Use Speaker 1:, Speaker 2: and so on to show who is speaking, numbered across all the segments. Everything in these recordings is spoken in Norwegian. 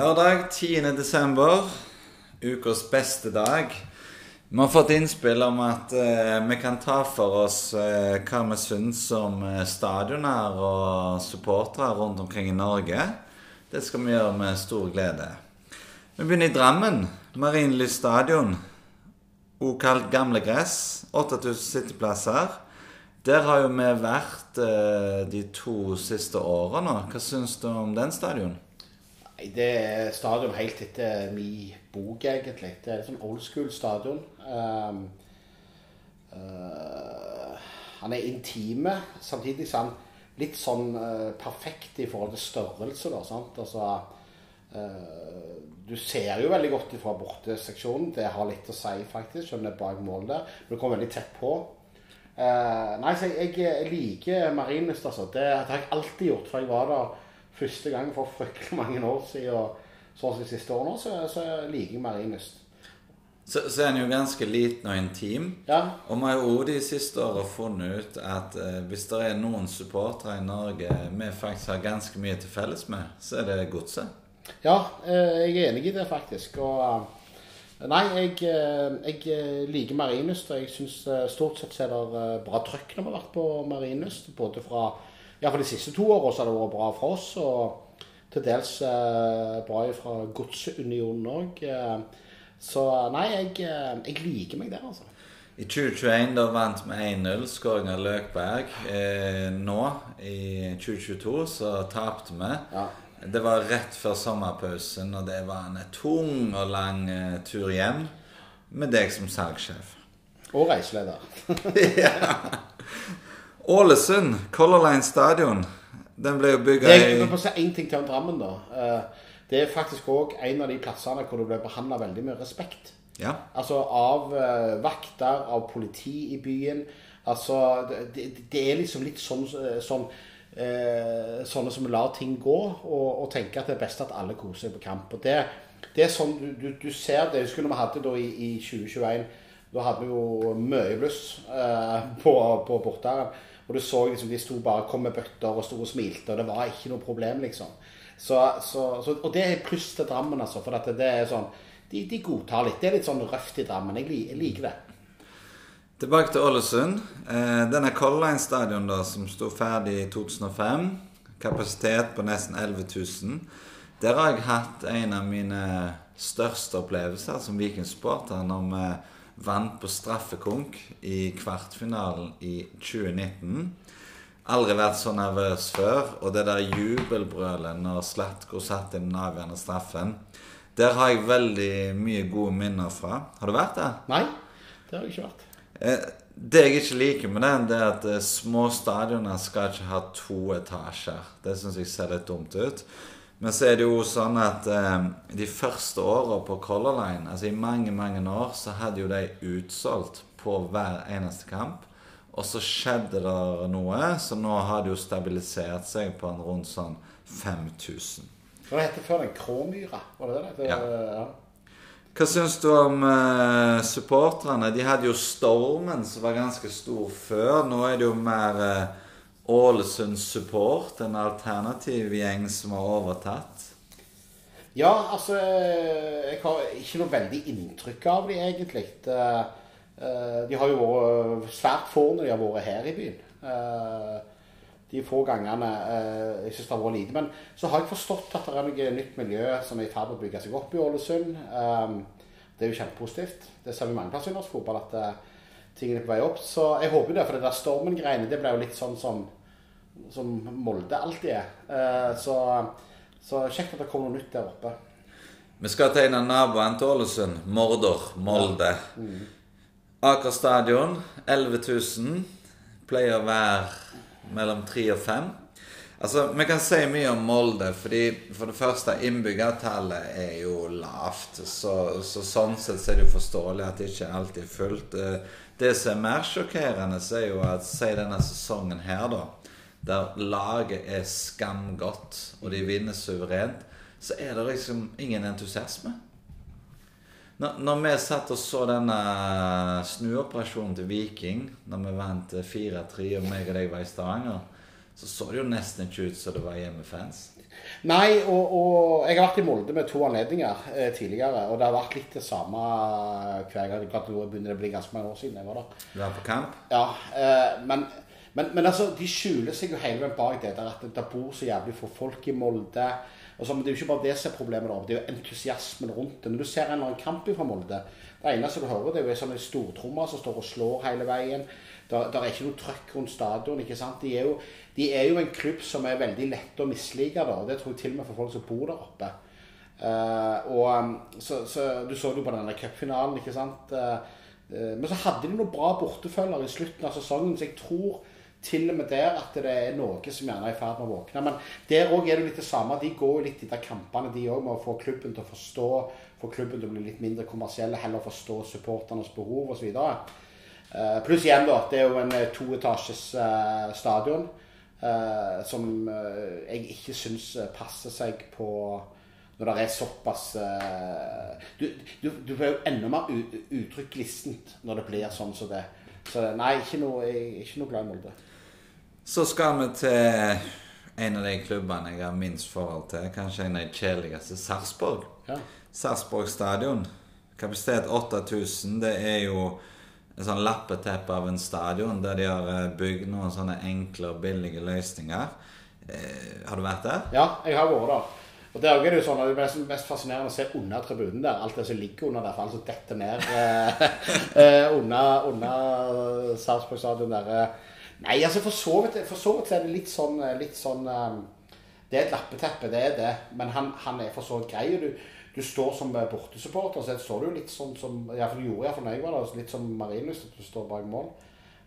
Speaker 1: Lørdag 10. desember, ukas beste dag. Vi har fått innspill om at eh, vi kan ta for oss eh, hva vi syns om eh, stadioner og supportere rundt omkring i Norge. Det skal vi gjøre med stor glede. Vi begynner i Drammen. Marienlyst stadion. Også kalt Gamle Gress. 8000 sitteplasser. Der har jo vi vært eh, de to siste årene. Hva syns du om den stadion?
Speaker 2: Nei, Det er stadion helt etter min bok, egentlig. Det er sånn old school stadion. Um, uh, han er intime, samtidig så han litt sånn uh, perfekt i forhold til størrelse. da, sant? Altså, uh, du ser jo veldig godt fra borteseksjonen. Det har litt å si, faktisk, selv om det er bak mål der. Men du kommer veldig tett på. Uh, nei, så jeg, jeg liker Marienlyst, altså. Det, det har jeg alltid gjort. fra jeg var der første gang for fryktelig mange år siden. Sånn som de siste årene, så, så liker jeg Marienlyst.
Speaker 1: Så, så er den jo ganske liten og intim.
Speaker 2: Ja.
Speaker 1: Og vi har jo de siste årene funnet ut at eh, hvis det er noen supportere i Norge vi faktisk har ganske mye til felles med, så er det Godset.
Speaker 2: Ja, eh, jeg er enig i det, faktisk. Og eh, Nei, jeg, eh, jeg eh, liker Marienlyst, og jeg syns stort sett så er det bra trøkk når vi har vært på Marienlyst. Både fra Ja, for de siste to så har det vært bra for oss, og til dels eh, bra fra Godsunionen òg. Så nei, jeg, eh, jeg liker meg der, altså.
Speaker 1: I 2021 da vant vi 1-0, skåring av Løkberg. Eh, nå, i 2022, så tapte vi.
Speaker 2: Ja.
Speaker 1: Det var rett før sommerpausen, og det var en tung og lang eh, tur hjem med deg som salgssjef.
Speaker 2: Og reiseleder.
Speaker 1: Ålesund, Color Line Stadion. Den ble jo bygga
Speaker 2: i jeg må si én ting til om Drammen, da. Eh, Det er faktisk òg en av de plassene hvor du ble behandla veldig med respekt.
Speaker 1: Ja.
Speaker 2: Altså av eh, vakter, av politi i byen. Altså Det, det, det er liksom litt sånn, sånn eh, Sånne som lar ting gå, og, og tenker at det er best at alle koser seg på kamp. Og det, det er sånn du, du, du ser det. Jeg husker når vi hadde da i, i 2021 Da hadde vi jo mye bluss eh, på, på borteren. Og du så liksom de sto bare kom med bøtter og sto og smilte, og det var ikke noe problem, liksom. Så, så, så, og det er pluss til Drammen, altså. For at det er sånn de, de godtar litt. Det er litt sånn røft i Drammen. Jeg, jeg liker det.
Speaker 1: Tilbake til Ålesund. Eh, denne Color Line Stadion da, som sto ferdig i 2005, kapasitet på nesten 11 000, der har jeg hatt en av mine største opplevelser som Vikingsporter. når vi vant på straffekonk i kvartfinalen i 2019. Aldri vært så nervøs før. Og det der jubelbrølet når Slatko satte inn den avgjørende straffen, der har jeg veldig mye gode minner fra. Har du vært der?
Speaker 2: Nei, det har jeg ikke vært.
Speaker 1: Eh, Det jeg ikke liker med den, det er at eh, små stadioner skal ikke ha to etasjer. Det syns jeg ser litt dumt ut. Men så er det jo sånn at eh, de første åra på Color Line, altså i mange, mange år, så hadde jo de utsolgt på hver eneste kamp. Og så skjedde det noe, så nå har det jo stabilisert seg på en rundt sånn 5000.
Speaker 2: Hva het det før den? Kråmyra? Var det det? det
Speaker 1: Ja.
Speaker 2: ja.
Speaker 1: Hva syns du om eh, supporterne? De hadde jo Stormen, som var ganske stor før. Nå er det jo mer uh, Ålesund Support, en alternativ gjeng som har overtatt.
Speaker 2: Ja, altså Jeg har ikke noe veldig inntrykk av de egentlig. Eh, De har jo vært svært få når de har vært her i byen. Eh, De få gangene eh, jeg syns det har vært lite. Men så har jeg forstått at det er noe nytt miljø som er i ferd med å bygge seg opp i Ålesund. Eh, Det er jo kjempepositivt. Det ser vi mange plasser i norsk fotball, at eh, tingene er på vei opp. Så jeg håper det, for det der Stormen-greiene det ble jo litt sånn som, som Molde alltid er. Eh, Så, så kjekt at det kommer noe nytt der oppe.
Speaker 1: Vi skal til en av naboene til Ålesund. Mordor. Molde. Aker stadion, 11 000. Pleier å være mellom 3 og 5. Altså, Vi kan si mye om Molde, fordi for det første, innbyggertallet er jo lavt. Så, så sånn sett så er det jo forståelig at det ikke alltid er fullt. Eh, Det som er mer sjokkerende, så er jo at si denne sesongen her, da, der laget er skamgodt, og de vinner suverent, så er det liksom ingen entusiasme. Når, når vi satt og så denne snuoperasjonen til Viking, når vi vant 4-3 og meg og deg var i Stavanger, så så det jo nesten ikke ut som det var hjemmefans.
Speaker 2: Nei, og, og jeg har vært i Molde med to anledninger eh, tidligere. Og det har vært litt det samme hver gang. Klart Nå begynner det å bli ganske mange år siden jeg var der.
Speaker 1: Du var på kamp?
Speaker 2: Ja, eh, men, men, men altså, de skjuler seg jo hele veien bak det der at det bor så jævlig få folk i Molde. Og så, men det er jo ikke bare det som er problemet, det er jo entusiasmen rundt det. Når du ser en eller annen kamp fra Molde, det eneste du hører, det er jo sånne stortromme som står og slår hele veien. Det er ikke noe trøkk rundt stadion. ikke sant? De er, jo, de er jo en klubb som er veldig lett å mislike. da, Det tror jeg til og med for folk som bor der oppe. Uh, og um, så, så, Du så jo på denne cupfinalen, ikke sant. Uh, men så hadde de noen bra bortefølger i slutten av sesongen, så jeg tror til og med der at det er noe som gjerne er i ferd med å våkne. Men der òg er det litt det samme. De går jo litt i de kampene, de òg, med å få klubben til å forstå, få klubben til å bli litt mindre kommersiell, heller forstå supporternes behov osv. Uh, pluss igjen, da. Det er jo en toetasjes uh, stadion uh, som jeg ikke syns passer seg på når det er såpass Du, du, du får jo enda mer uttrykk glissent når det blir sånn som det. Så nei, ikke noe, ikke noe glad i Molde.
Speaker 1: Så skal vi til en av de klubbene jeg har minst forhold til. Kanskje en av de kjedeligste. Sarpsborg. Ja. Sarpsborg stadion. Kapasitet 8000. Det er jo en sånn lappeteppe av en stadion der de har eh, bygd noen sånne enkle og billige løsninger. Eh, har du vært der?
Speaker 2: Ja, jeg har vært der. Og Det er jo sånn, det er mest fascinerende å se under tribunen der. Alt det som ligger under der, for alt som detter ned eh, eh, under, under Sarpsborg stadion der. Eh. Nei, altså for så vidt, for så vidt er det litt sånn, litt sånn Det er et lappeteppe, det er det. Men han, han er for så vidt grei. Du, du står som bortesupporter, så står du litt sånn som Iallfall gjorde iallfall når jeg var der, litt som Marienlyst, at du står bak mål.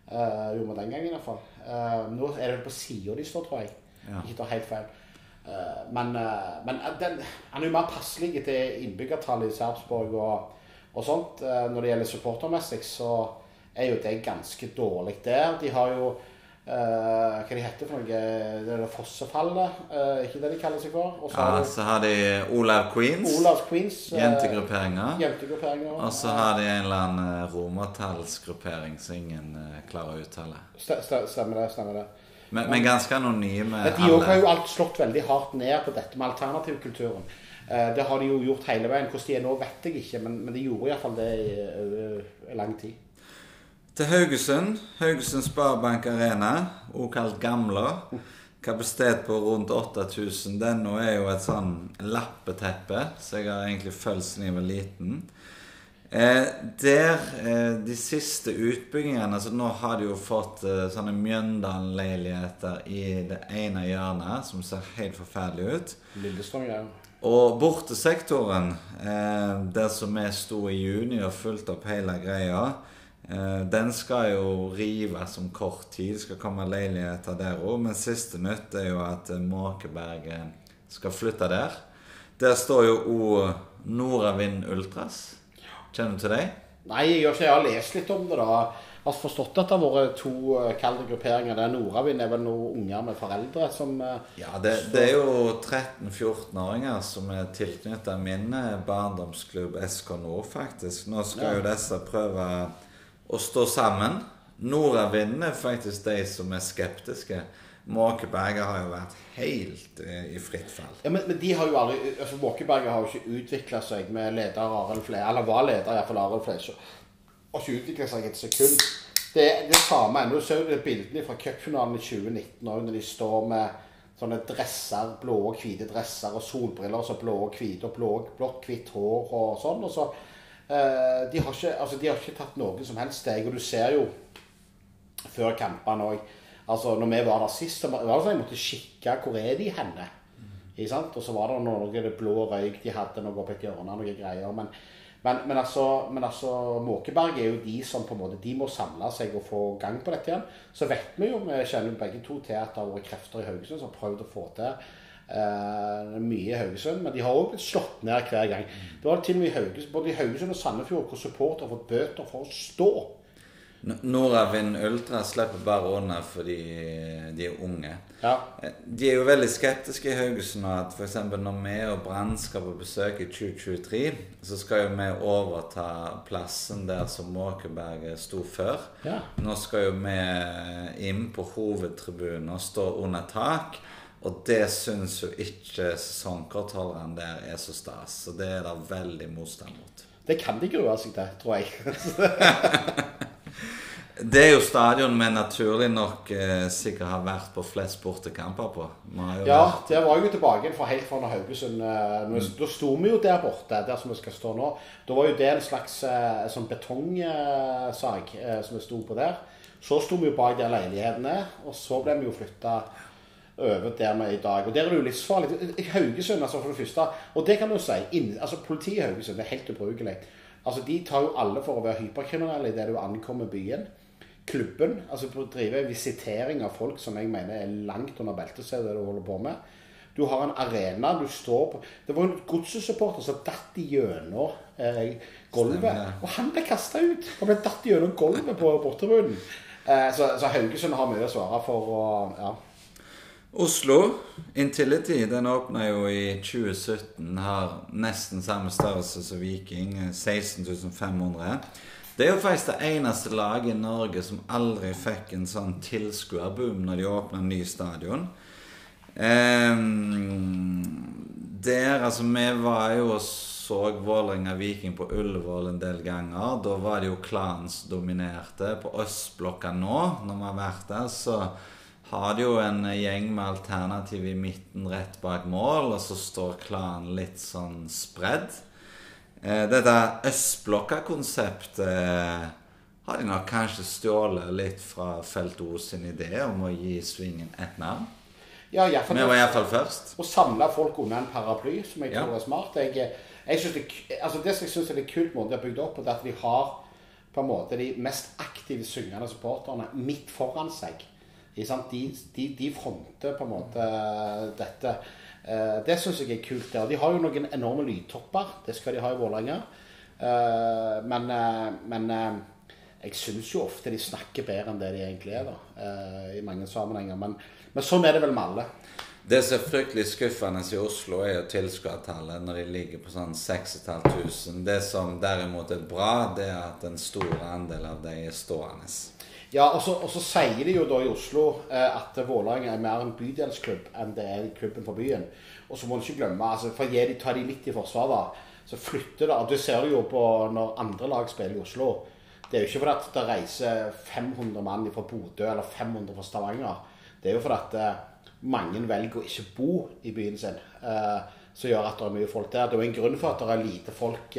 Speaker 2: Uh, gjorde vi den gangen iallfall. Uh, nå er det vel på sida de står, tror jeg. Ja. Ikke tar helt feil. Uh, men, uh, men den, han er jo mer passelig til innbyggertallet i Sarpsborg og, og sånt. når det gjelder supportermessig, så er jo det ganske dårlig der. De har jo Uh, hva de heter for noe? Det er det Fossefallet, uh, ikke det de kaller seg for.
Speaker 1: Også ja, har så har de Olav Queens.
Speaker 2: Olav Queens
Speaker 1: uh, Jentegrupperinger.
Speaker 2: Jentegrupperinger.
Speaker 1: Og så har de en eller annen romertallsgruppering som ingen klarer å uttale.
Speaker 2: St stemmer det. stemmer det.
Speaker 1: Men, men ganske anonyme.
Speaker 2: De alle. har jo alt slått veldig hardt ned på dette med alternativkulturen. det har de jo gjort hele veien. Hvordan de er nå, vet jeg ikke, men, men de gjorde iallfall det i lang tid.
Speaker 1: Til Haugesund. Haugesund Sparebank Arena, også kalt Gamla. Kapasitet på rundt 8000. Den nå er jo et sånn lappeteppe, så jeg har egentlig følt siden jeg var liten. Eh, der eh, De siste utbyggingene altså Nå har de jo fått eh, sånne Mjøndalen-leiligheter i det ene hjørnet, som ser helt forferdelig ut.
Speaker 2: Lillestrøm, ja.
Speaker 1: Og bortesektoren, eh, der som vi sto i juni og fulgte opp hele greia den skal jo rives om kort tid. skal komme leiligheter der òg. Men siste nytt er jo at eh, Måkeberget skal flytte der. Der står jo òg Nordavind Ultras. Kjenner du til dem?
Speaker 2: Nei, jeg, ikke, jeg har lest litt om det. da. Jeg har forstått at det har vært to eh, kalde grupperinger. Der Nordavind er vel noen unger med foreldre som
Speaker 1: Ja, det, det er jo 13-14-åringer som er tilknyttet min barndomsklubb SK Nord, faktisk. Nå skal ja. jo disse prøve å stå sammen. Nordavinden er faktisk de som er skeptiske. Måkeberget har jo vært helt eh, i fritt fall.
Speaker 2: Ja, men, men, de har jo aldri altså Måkeberget har jo ikke utvikla seg med leder Arild Fle, eller var leder iallfall Arild Fleischer. Har ikke utvikla seg et sekund. Det er det samme ennå. Du ser jo bildene fra cupfinalen i 2019 òg, når de står med sånne dresser, blå og hvite dresser og solbriller og så blå og hvite og blå, blått, hvitt hår og sånn. og så Eh, de, har ikke, altså, de har ikke tatt noen som helst steg. Og du ser jo før kampene òg altså, Når vi var der sist, så var det sånn jeg måtte kikke hvor er de henne. Mm. Og så var det noe, noe blå røyk de hadde noe på et hjørne, noe greier. Men, men, men, altså, men altså, Måkeberg er jo de som på en måte De må samle seg og få gang på dette igjen. Så vet vi jo, vi kjenner begge to til at det har vært krefter i Haugesund som har prøvd å få til Uh, mye i Haugesund, men de har òg blitt slått ned hver gang. Det var til og med Haugesund, både i Haugesund og Sandefjord hvor supportere har fått bøter for å stå.
Speaker 1: N- Nordavind Ultra slipper bare fordi de er unge.
Speaker 2: Ja.
Speaker 1: Eh, De er jo veldig skeptiske i Haugesund at f.eks. når vi og Brann skal på besøk i 2023, så skal jo vi overta plassen der som Måkeberget sto før.
Speaker 2: Ja.
Speaker 1: Nå skal jo vi inn på hovedtribunen og stå under tak. Og det syns jo ikke sesongkortholderne der er så stas. Så det er det veldig motstand mot.
Speaker 2: Det kan de grue seg til, tror jeg.
Speaker 1: Det er jo stadion vi naturlig nok eh, sikkert har vært på flest bortekamper på.
Speaker 2: Ja, der var jeg jo tilbake fra helt fra Haugesund eh, når- Da sto vi jo der borte, der som vi skal stå nå. Da var jo det en slags eh, sånn betongsag eh, som vi sto på der. Så sto vi jo bak der leilighetene, og så ble vi jo flytta over der vi er i dag. Og der er det jo livsfarlig. Haugesund, altså for det første Og det kan du si. inn- altså Politiet i Haugesund er helt ubrukelig. Altså De tar jo alle for å være hyperkriminelle idet du ankommer byen. Klubben, altså på å drive visitering av folk som jeg mener er langt under beltestedet det du holder på med. Du har en arena du står på Det var en godsesupporter som datt gjennom eh, gulvet. Og han ble kasta ut! Han ble datt gjennom gulvet på bortetribunen. Eh, så, så Haugesund har mye å svare for. Og, ja.
Speaker 1: Oslo, Intility, den åpna jo i 2017. Har nesten samme størrelse som Viking. 16.500. Det er jo faktisk det eneste laget i Norge som aldri fikk en sånn tilskuerboom når de åpna ny stadion. Ehm, der, altså Vi var jo og så Vålerenga Viking på Ullevål en del ganger. Da var det jo klansdominerte. dominerte. På østblokka nå, når vi har vært der, så har det jo en gjeng med alternativ i midten rett bak mål, og så står klanen litt sånn spredd. Eh, dette østblokka-konseptet eh, har de nok kanskje stjålet litt fra Felt O sin idé om å gi svingen et navn.
Speaker 2: Ja, i fall-
Speaker 1: Vi var iallfall først.
Speaker 2: Å samle folk under en paraply, som jeg
Speaker 1: Ja.
Speaker 2: tror er smart. Jeg, jeg synes det, altså det som jeg syns er litt kult måten de har bygd opp på, er at de har på en måte de mest aktive syngende supporterne midt foran seg. De, de, de fronter på en måte dette. Eh, Det syns jeg er kult. der. De har jo noen enorme lydtopper. Det skal de ha i Vålerenga. Eh, Men, eh, men eh, jeg syns jo ofte de snakker bedre enn det de egentlig er, da. eh, I mange sammenhenger. Men, men sånn er det vel med alle.
Speaker 1: Det som er fryktelig skuffende i Oslo, er jo tilskuertallet når de ligger på sånn 6500. Det som derimot er bra, det er at en stor andel av de er stående.
Speaker 2: Ja, og så, sier de jo da i Oslo eh, at Vålerenga er mer en bydelsklubb enn det er klubben for byen. Og så må du ikke glemme, altså, for å ta de litt i forsvar, da, så flytter det og Du ser det jo på når andre lag spiller i Oslo. Det er jo ikke fordi at det reiser 500 mann fra Bodø eller 500 fra Stavanger. Det er jo fordi at eh, mange velger å ikke bo i byen sin. Eh, som gjør at det er mye folk der. Det er jo en grunn for at det er lite folk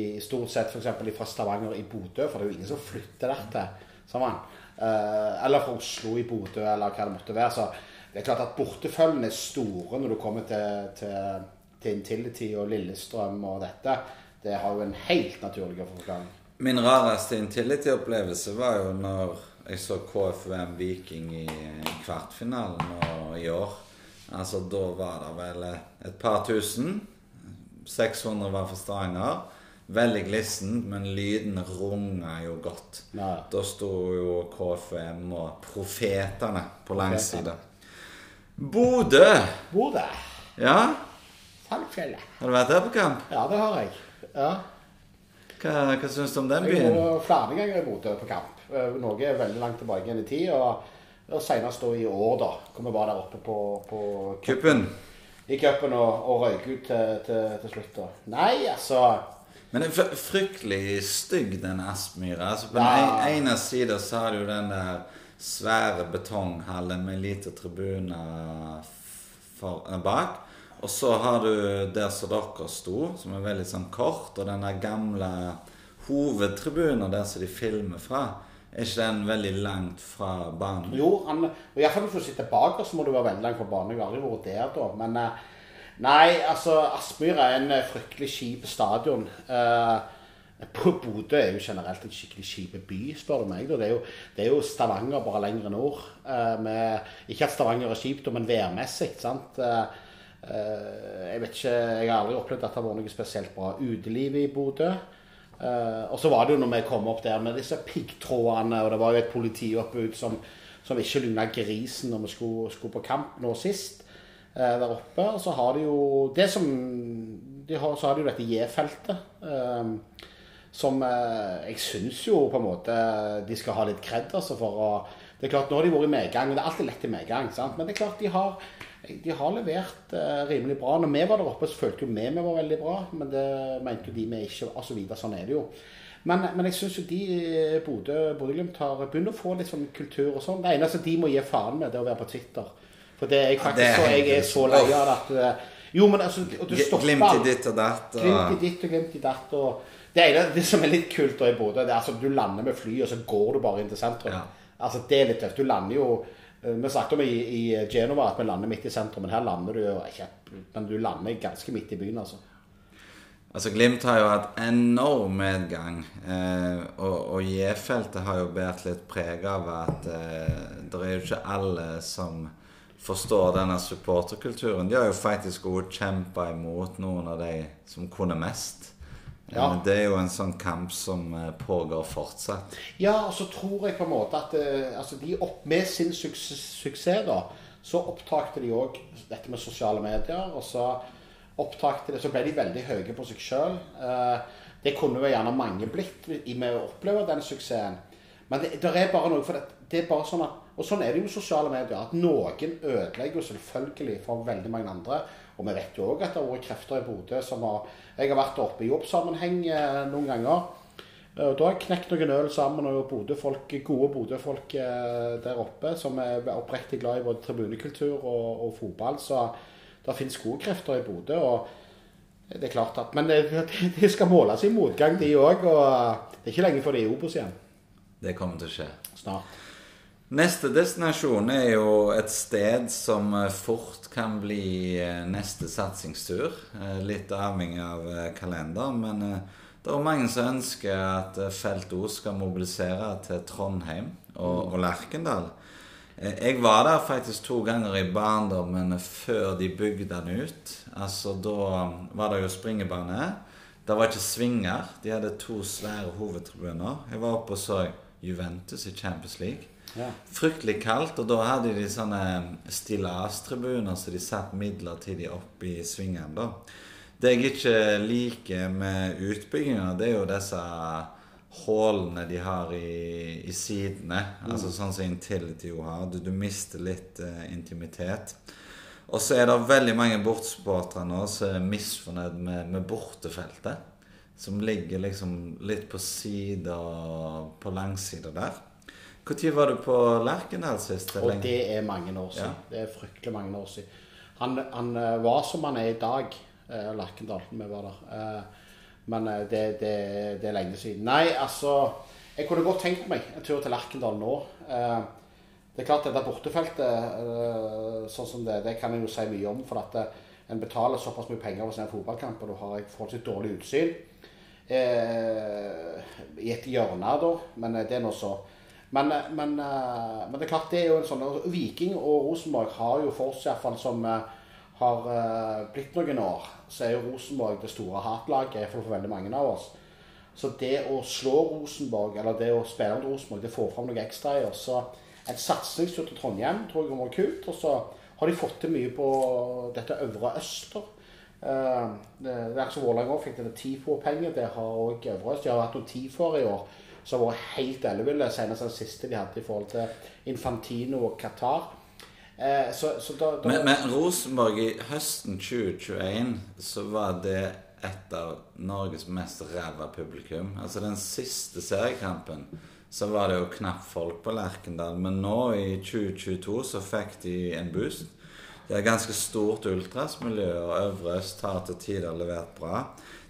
Speaker 2: i stort sett f.eks. fra Stavanger i Bodø, for det er jo ingen som flytter dertil. Sammen. Eh, eller fra Oslo i Bodø, eller hva det måtte være. Så det er klart at bortefølgene er store når du kommer til, til, til Intility og Lillestrøm og dette. Det har jo en helt naturlig forklaring.
Speaker 1: Min rareste Intility-opplevelse var jo når jeg så KFUM Viking i kvartfinalen og i år. Altså, da var det vel et par tusen. 600 var for Stavanger. Veldig glissent, men lyden runga jo godt.
Speaker 2: Ja.
Speaker 1: Da sto jo KFM og Profetene på langsida. Bodø!
Speaker 2: Bodø.
Speaker 1: Ja,
Speaker 2: Fallfjellet.
Speaker 1: har du vært der på kamp?
Speaker 2: Ja, det har jeg. Ja.
Speaker 1: Hva, hva syns du om den byen?
Speaker 2: Jeg
Speaker 1: har
Speaker 2: var flere ganger i Bodø på kamp. Eh, Noe er veldig langt tilbake igjen i tid. Og, og senest da i år, da. Hvor vi var der oppe på, på
Speaker 1: Kuppen?
Speaker 2: i cupen og, og røyk ut til, til, til slutt. da. Nei, altså
Speaker 1: Men det er fryktelig stygg, den Aspmyra. Altså, på
Speaker 2: Ja.
Speaker 1: den ene sida så har du den der svære betonghallen med lite tribuner for, eh, bak. Og så har du der som dere sto, som er veldig sånn kort, og den der gamle hovedtribunen der som de filmer fra. Er ikke den veldig langt fra banen?
Speaker 2: Jo, han, og iallfall hvis du sitter bak så må du være veldig langt fra banen. Jeg har aldri vært der, da. Men eh, nei, altså Aspmyra er en eh, fryktelig kjip stadion. Eh, Bodø er jo generelt en skikkelig kjip by, spør du meg. Det, er jo, det er jo Stavanger bare lenger nord. Eh, med, ikke at Stavanger er kjipt, men værmessig. sant? Jeg vet ikke, jeg har aldri opplevd at det har vært noe spesielt bra uteliv i Bodø. Og så var det jo når vi kom opp der med disse piggtrådene, og det var jo et politioppbud som, som ikke ligna grisen når vi skulle, skulle på kamp nå sist der oppe. Og så har de jo det som de har, Så har de jo dette J-feltet. Eh, som eh, jeg syns jo på en måte de skal ha litt kred altså, for å Det er klart, Nå har de vært i medgang, og det er alltid lett i medgang. sant? Men det er klart de har, de har levert eh, rimelig bra. Når vi var der oppe, så følte jo vi vi var veldig bra, men det mente jo de vi ikke var, så videre, sånn er det jo. Men, men jeg syns jo de eh, Bodø, Bodø-Glimt har begynt å få litt sånn kultur og sånn. Det eneste de må gi faen med, det er å være på Twitter. For det er jeg faktisk så, jeg er så lei av at Jo, men altså og du stopper
Speaker 1: Glimt i ditt og datt. Og...
Speaker 2: Glimt i ditt og glimt i datt. og det, er, det som er litt kult da i Bodø, det er altså du lander med fly, og så går du bare inn til sentrum.
Speaker 1: Ja.
Speaker 2: Altså Det er litt tøft. Du lander jo eh, Vi snakket om i, i Genova at vi lander midt i sentrum, men her lander du jo ikke Men du lander ganske midt i byen, altså.
Speaker 1: Altså Glimt har jo hatt enorm medgang. Eh, og og J-feltet har jo båret litt preg av at eh, det er jo ikke alle som forstår denne supporterkulturen. De har jo faktisk også kjempa imot noen av de som kunne mest.
Speaker 2: Ja.
Speaker 1: Eh, Det er jo en sånn kamp som eh, pågår fortsatt.
Speaker 2: Ja, og så tror jeg på en måte at eh, altså de opp, med sin suksess, suksess da, så opptakte de òg dette med sosiale medier. Og så det, så ble de veldig høye på seg sjøl. det kunne jo gjerne mange blitt i med å oppleve den suksessen. Men det, det er bare noe for det, det er bare sånn at, Og sånn er det jo med sosiale medier. At noen ødelegger jo selvfølgelig for veldig mange andre. Og vi vet jo òg at det har vært krefter i Bodø som har Jeg har vært oppe i jobbsammenheng eh, noen ganger. Eh, Og da har jeg knekt noen øl sammen og Bodø-folk, gode Bodø-folk eh, der oppe som er oppriktig glad i både tribunekultur og, og fotball. Så det finnes gode krefter i Bodø. og det er klart at, Men de skal måles i motgang, de òg. Og det er ikke lenge før de er i Obos igjen.
Speaker 1: Det kommer til å skje.
Speaker 2: Snart.
Speaker 1: Neste destinasjon er jo et sted som eh, fort kan bli eh, neste satsingstur. Eh, Litt avhengig av kalender. Men det er mange som ønsker at Felt O skal mobilisere til Trondheim og, og Lerkendal. Jeg var der faktisk to ganger i barndommen før de bygde den ut. Altså Da var det jo springebane. Det var ikke svinger. De hadde to svære hovedtribuner. Jeg var oppe og så Juventus i Champions League.
Speaker 2: Ja.
Speaker 1: Fryktelig kaldt, og da hadde de sånne stillastribuner så de satt midlertidig opp i svingene. da. Det jeg ikke liker med utbygginga, det er jo disse hullene de har i, i sidene. Altså sånn som Intility jo har. Du, du mister litt uh, intimitet. Og så er det veldig mange bortsportere nå som er misfornøyd med, med bortefeltet. Som ligger liksom litt på sida på langsida der. Når var du på Lerkendal sist?
Speaker 2: Og det er mange år siden.
Speaker 1: Ja.
Speaker 2: Det er fryktelig mange år siden. Han, han eh, var som han er i dag, eh, Lerkendal, vi var der. Eh, men det, det, det er lenge siden. Nei, altså Jeg kunne godt tenkt meg en tur til Lerkendal nå. Eh, det er klart dette bortefeltet, sånn som det, det kan jeg jo si mye om. For at en betaler såpass mye penger for å se en fotballkamp, og du har forholdsvis dårlig utsyn. Eh, I et hjørne, da. Men eh, det er nå så. Men, eh, men, men det er klart det er jo en sånn Viking og Rosenborg har jo for oss iallfall som har blitt noen år, så er jo Rosenborg det store hatlaget for veldig mange av oss. Så det å slå Rosenborg, eller det å spille mot Rosenborg, det får fram noe ekstra i oss. Så en satsingstur til Trondheim tror jeg kommer kult. Og så har de fått til mye på dette øvre øster. Er som Vålerenga fikk dette TIFO-penger. Det har òg Øvreøst. De har hatt noen TIFO-er i år som har vært helt elleville. Senest den siste de hadde i forhold til Infantino og Qatar. Uh, så, så da, da
Speaker 1: Men, men Rosenborg i høsten 2021 så var det et av Norges mest ræva publikum. Altså den siste seriekampen så var det jo knapt folk på Lerkendal. Men nå i 2022 så fikk de en boost. Det er ganske stort ultrasmiljø, og Øvre Øst har til tider levert bra.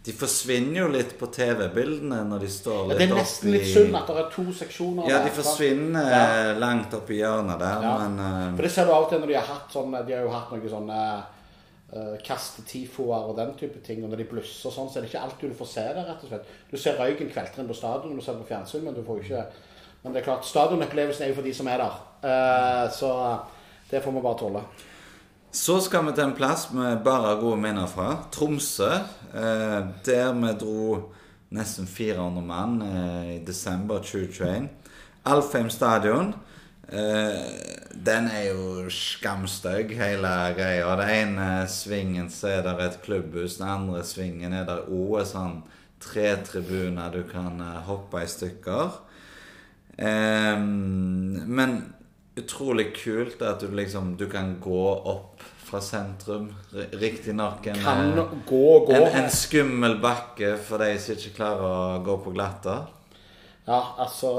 Speaker 1: De forsvinner jo litt på TV-bildene når de står
Speaker 2: Ja, det er nesten litt
Speaker 1: oppi-
Speaker 2: synd at det er to seksjoner.
Speaker 1: Ja, de forsvinner
Speaker 2: Ja.
Speaker 1: eh, langt oppi hjørnet der,
Speaker 2: Ja.
Speaker 1: men eh,
Speaker 2: For det ser du av og til når de har hatt sånn De har jo hatt noen sånne uh, kastetifoer og den type ting. Og når de blusser og sånn, så er det ikke alltid du får se det, rett og slett. Du ser røyken kveltre inn på stadion du ser det på fjernsyn, men du får jo ikke Men det er klart, stadionopplevelsen er jo for de som er der. Uh, så det får vi bare tåle.
Speaker 1: Så skal vi til en plass med bare gode minner fra. Tromsø. Eh, der vi dro nesten 400 mann eh, i desember 2021. Alfheim stadion. Eh, den er jo skamstygg, hele greia. Den ene svingen så er det et klubbhus, den andre svingen er det òg sånn tre tribuner du kan eh, hoppe i stykker. Eh, men utrolig kult at du liksom Du kan gå opp fra sentrum. Riktignok en, eh,
Speaker 2: gå, gå.
Speaker 1: en, en skummel bakke for de som ikke klarer å gå på glatta.
Speaker 2: Ja, altså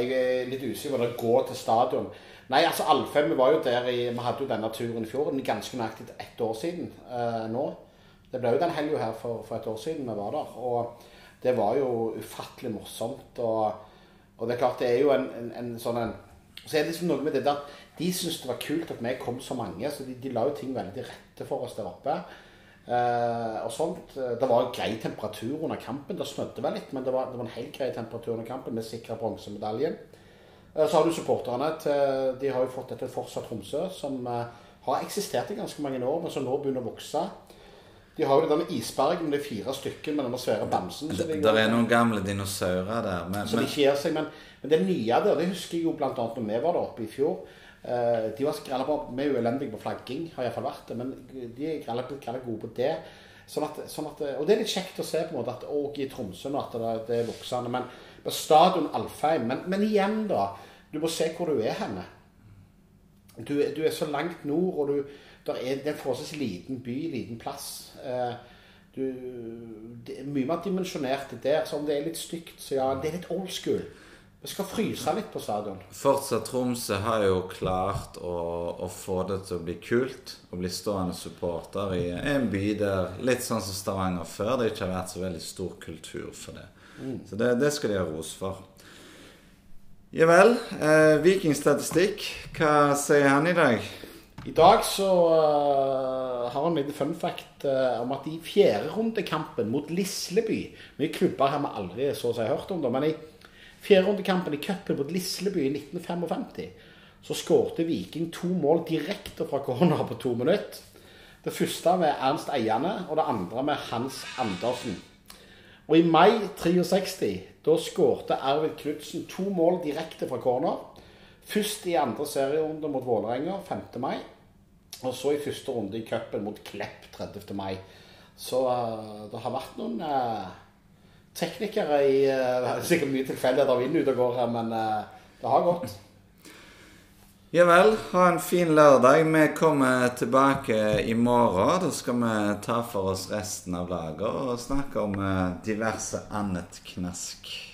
Speaker 2: Jeg er litt usikker på det. Gå til stadion. Nei, altså Alfheim vi var jo der i Vi hadde jo denne turen i fjor. Ganske nøyaktig ett år siden eh, nå. Det ble jo den helga her for, for et år siden vi var der. Og det var jo ufattelig morsomt. Og, og det er klart, det er jo en, en, en sånn en Så er det liksom noe med det der De syntes det var kult at vi kom så mange, så de, de la jo ting veldig rette for oss der oppe. Eh, og sånt. Det var grei temperatur under kampen. Det snødde vel litt, men det var, det var en helt grei temperatur under kampen. Vi sikra bronsemedaljen. Eh, så har du supporterne til De har jo fått dette fortsatt Tromsø, som eh, har eksistert i ganske mange år, men som nå begynner å vokse. De har jo det isbergen med de fire stykker med denne svære bamsen.
Speaker 1: Det
Speaker 2: går-
Speaker 1: er noen gamle dinosaurer der. Men,
Speaker 2: så de gir seg, men, men det nye der, det husker jeg jo annet når vi var der oppe i fjor. Eh, de var grella på, Vi er jo elendige på flagging, har iallfall vært det, men de er grella gode på det. Sånn at, sånn at, og det er litt kjekt å se på en måte at òg i Tromsø nå at det, det er voksende. Men på stadion Alfheim men, men igjen, da. Du må se hvor du er henne. Du, er- du er så langt nord, og du, der er, det er en forholdsvis liten by, liten plass. Eh, du, det er mye mer dimensjonert der. Så om det er litt stygt, så ja, det er litt old school. Vi skal fryse litt på stadion.
Speaker 1: fortsatt Tromsø har jo klart å, å få det til å bli kult. Å bli stående supporter i en by der Litt sånn som Stavanger før. Det ikke har vært så veldig stor kultur for det. Så det, det skal de ha ros for. Ja vel. Eh, Vikingstatistikk. Hva sier han i dag?
Speaker 2: I dag så uh, har han en liten fun fact uh, om at i fjerderundekampen mot Lisleby Mye klubber har vi aldri så å si hørt om, det, men i fjerderundekampen i cupen mot Lisleby i 1955 så skårte Viking to mål direkte fra corner på to minutter. Det første med Ernst Eiane, og det andre med Hans Andersen. Og i mai 63 da skårte Arvid Knutsen to mål direkte fra corner. Først i andre serierunde mot Vålerenga 5. mai. Og så i første runde i cupen mot Klepp 30. mai. Så eh, det har vært noen eh, teknikere i uh, er sikkert mye tilfeldigheter av ut og går her, men det har gått.
Speaker 1: Ja vel. Ha en fin lørdag. Vi kommer tilbake i morgen. Da skal vi ta for oss resten av laget og snakke om diverse annet knask.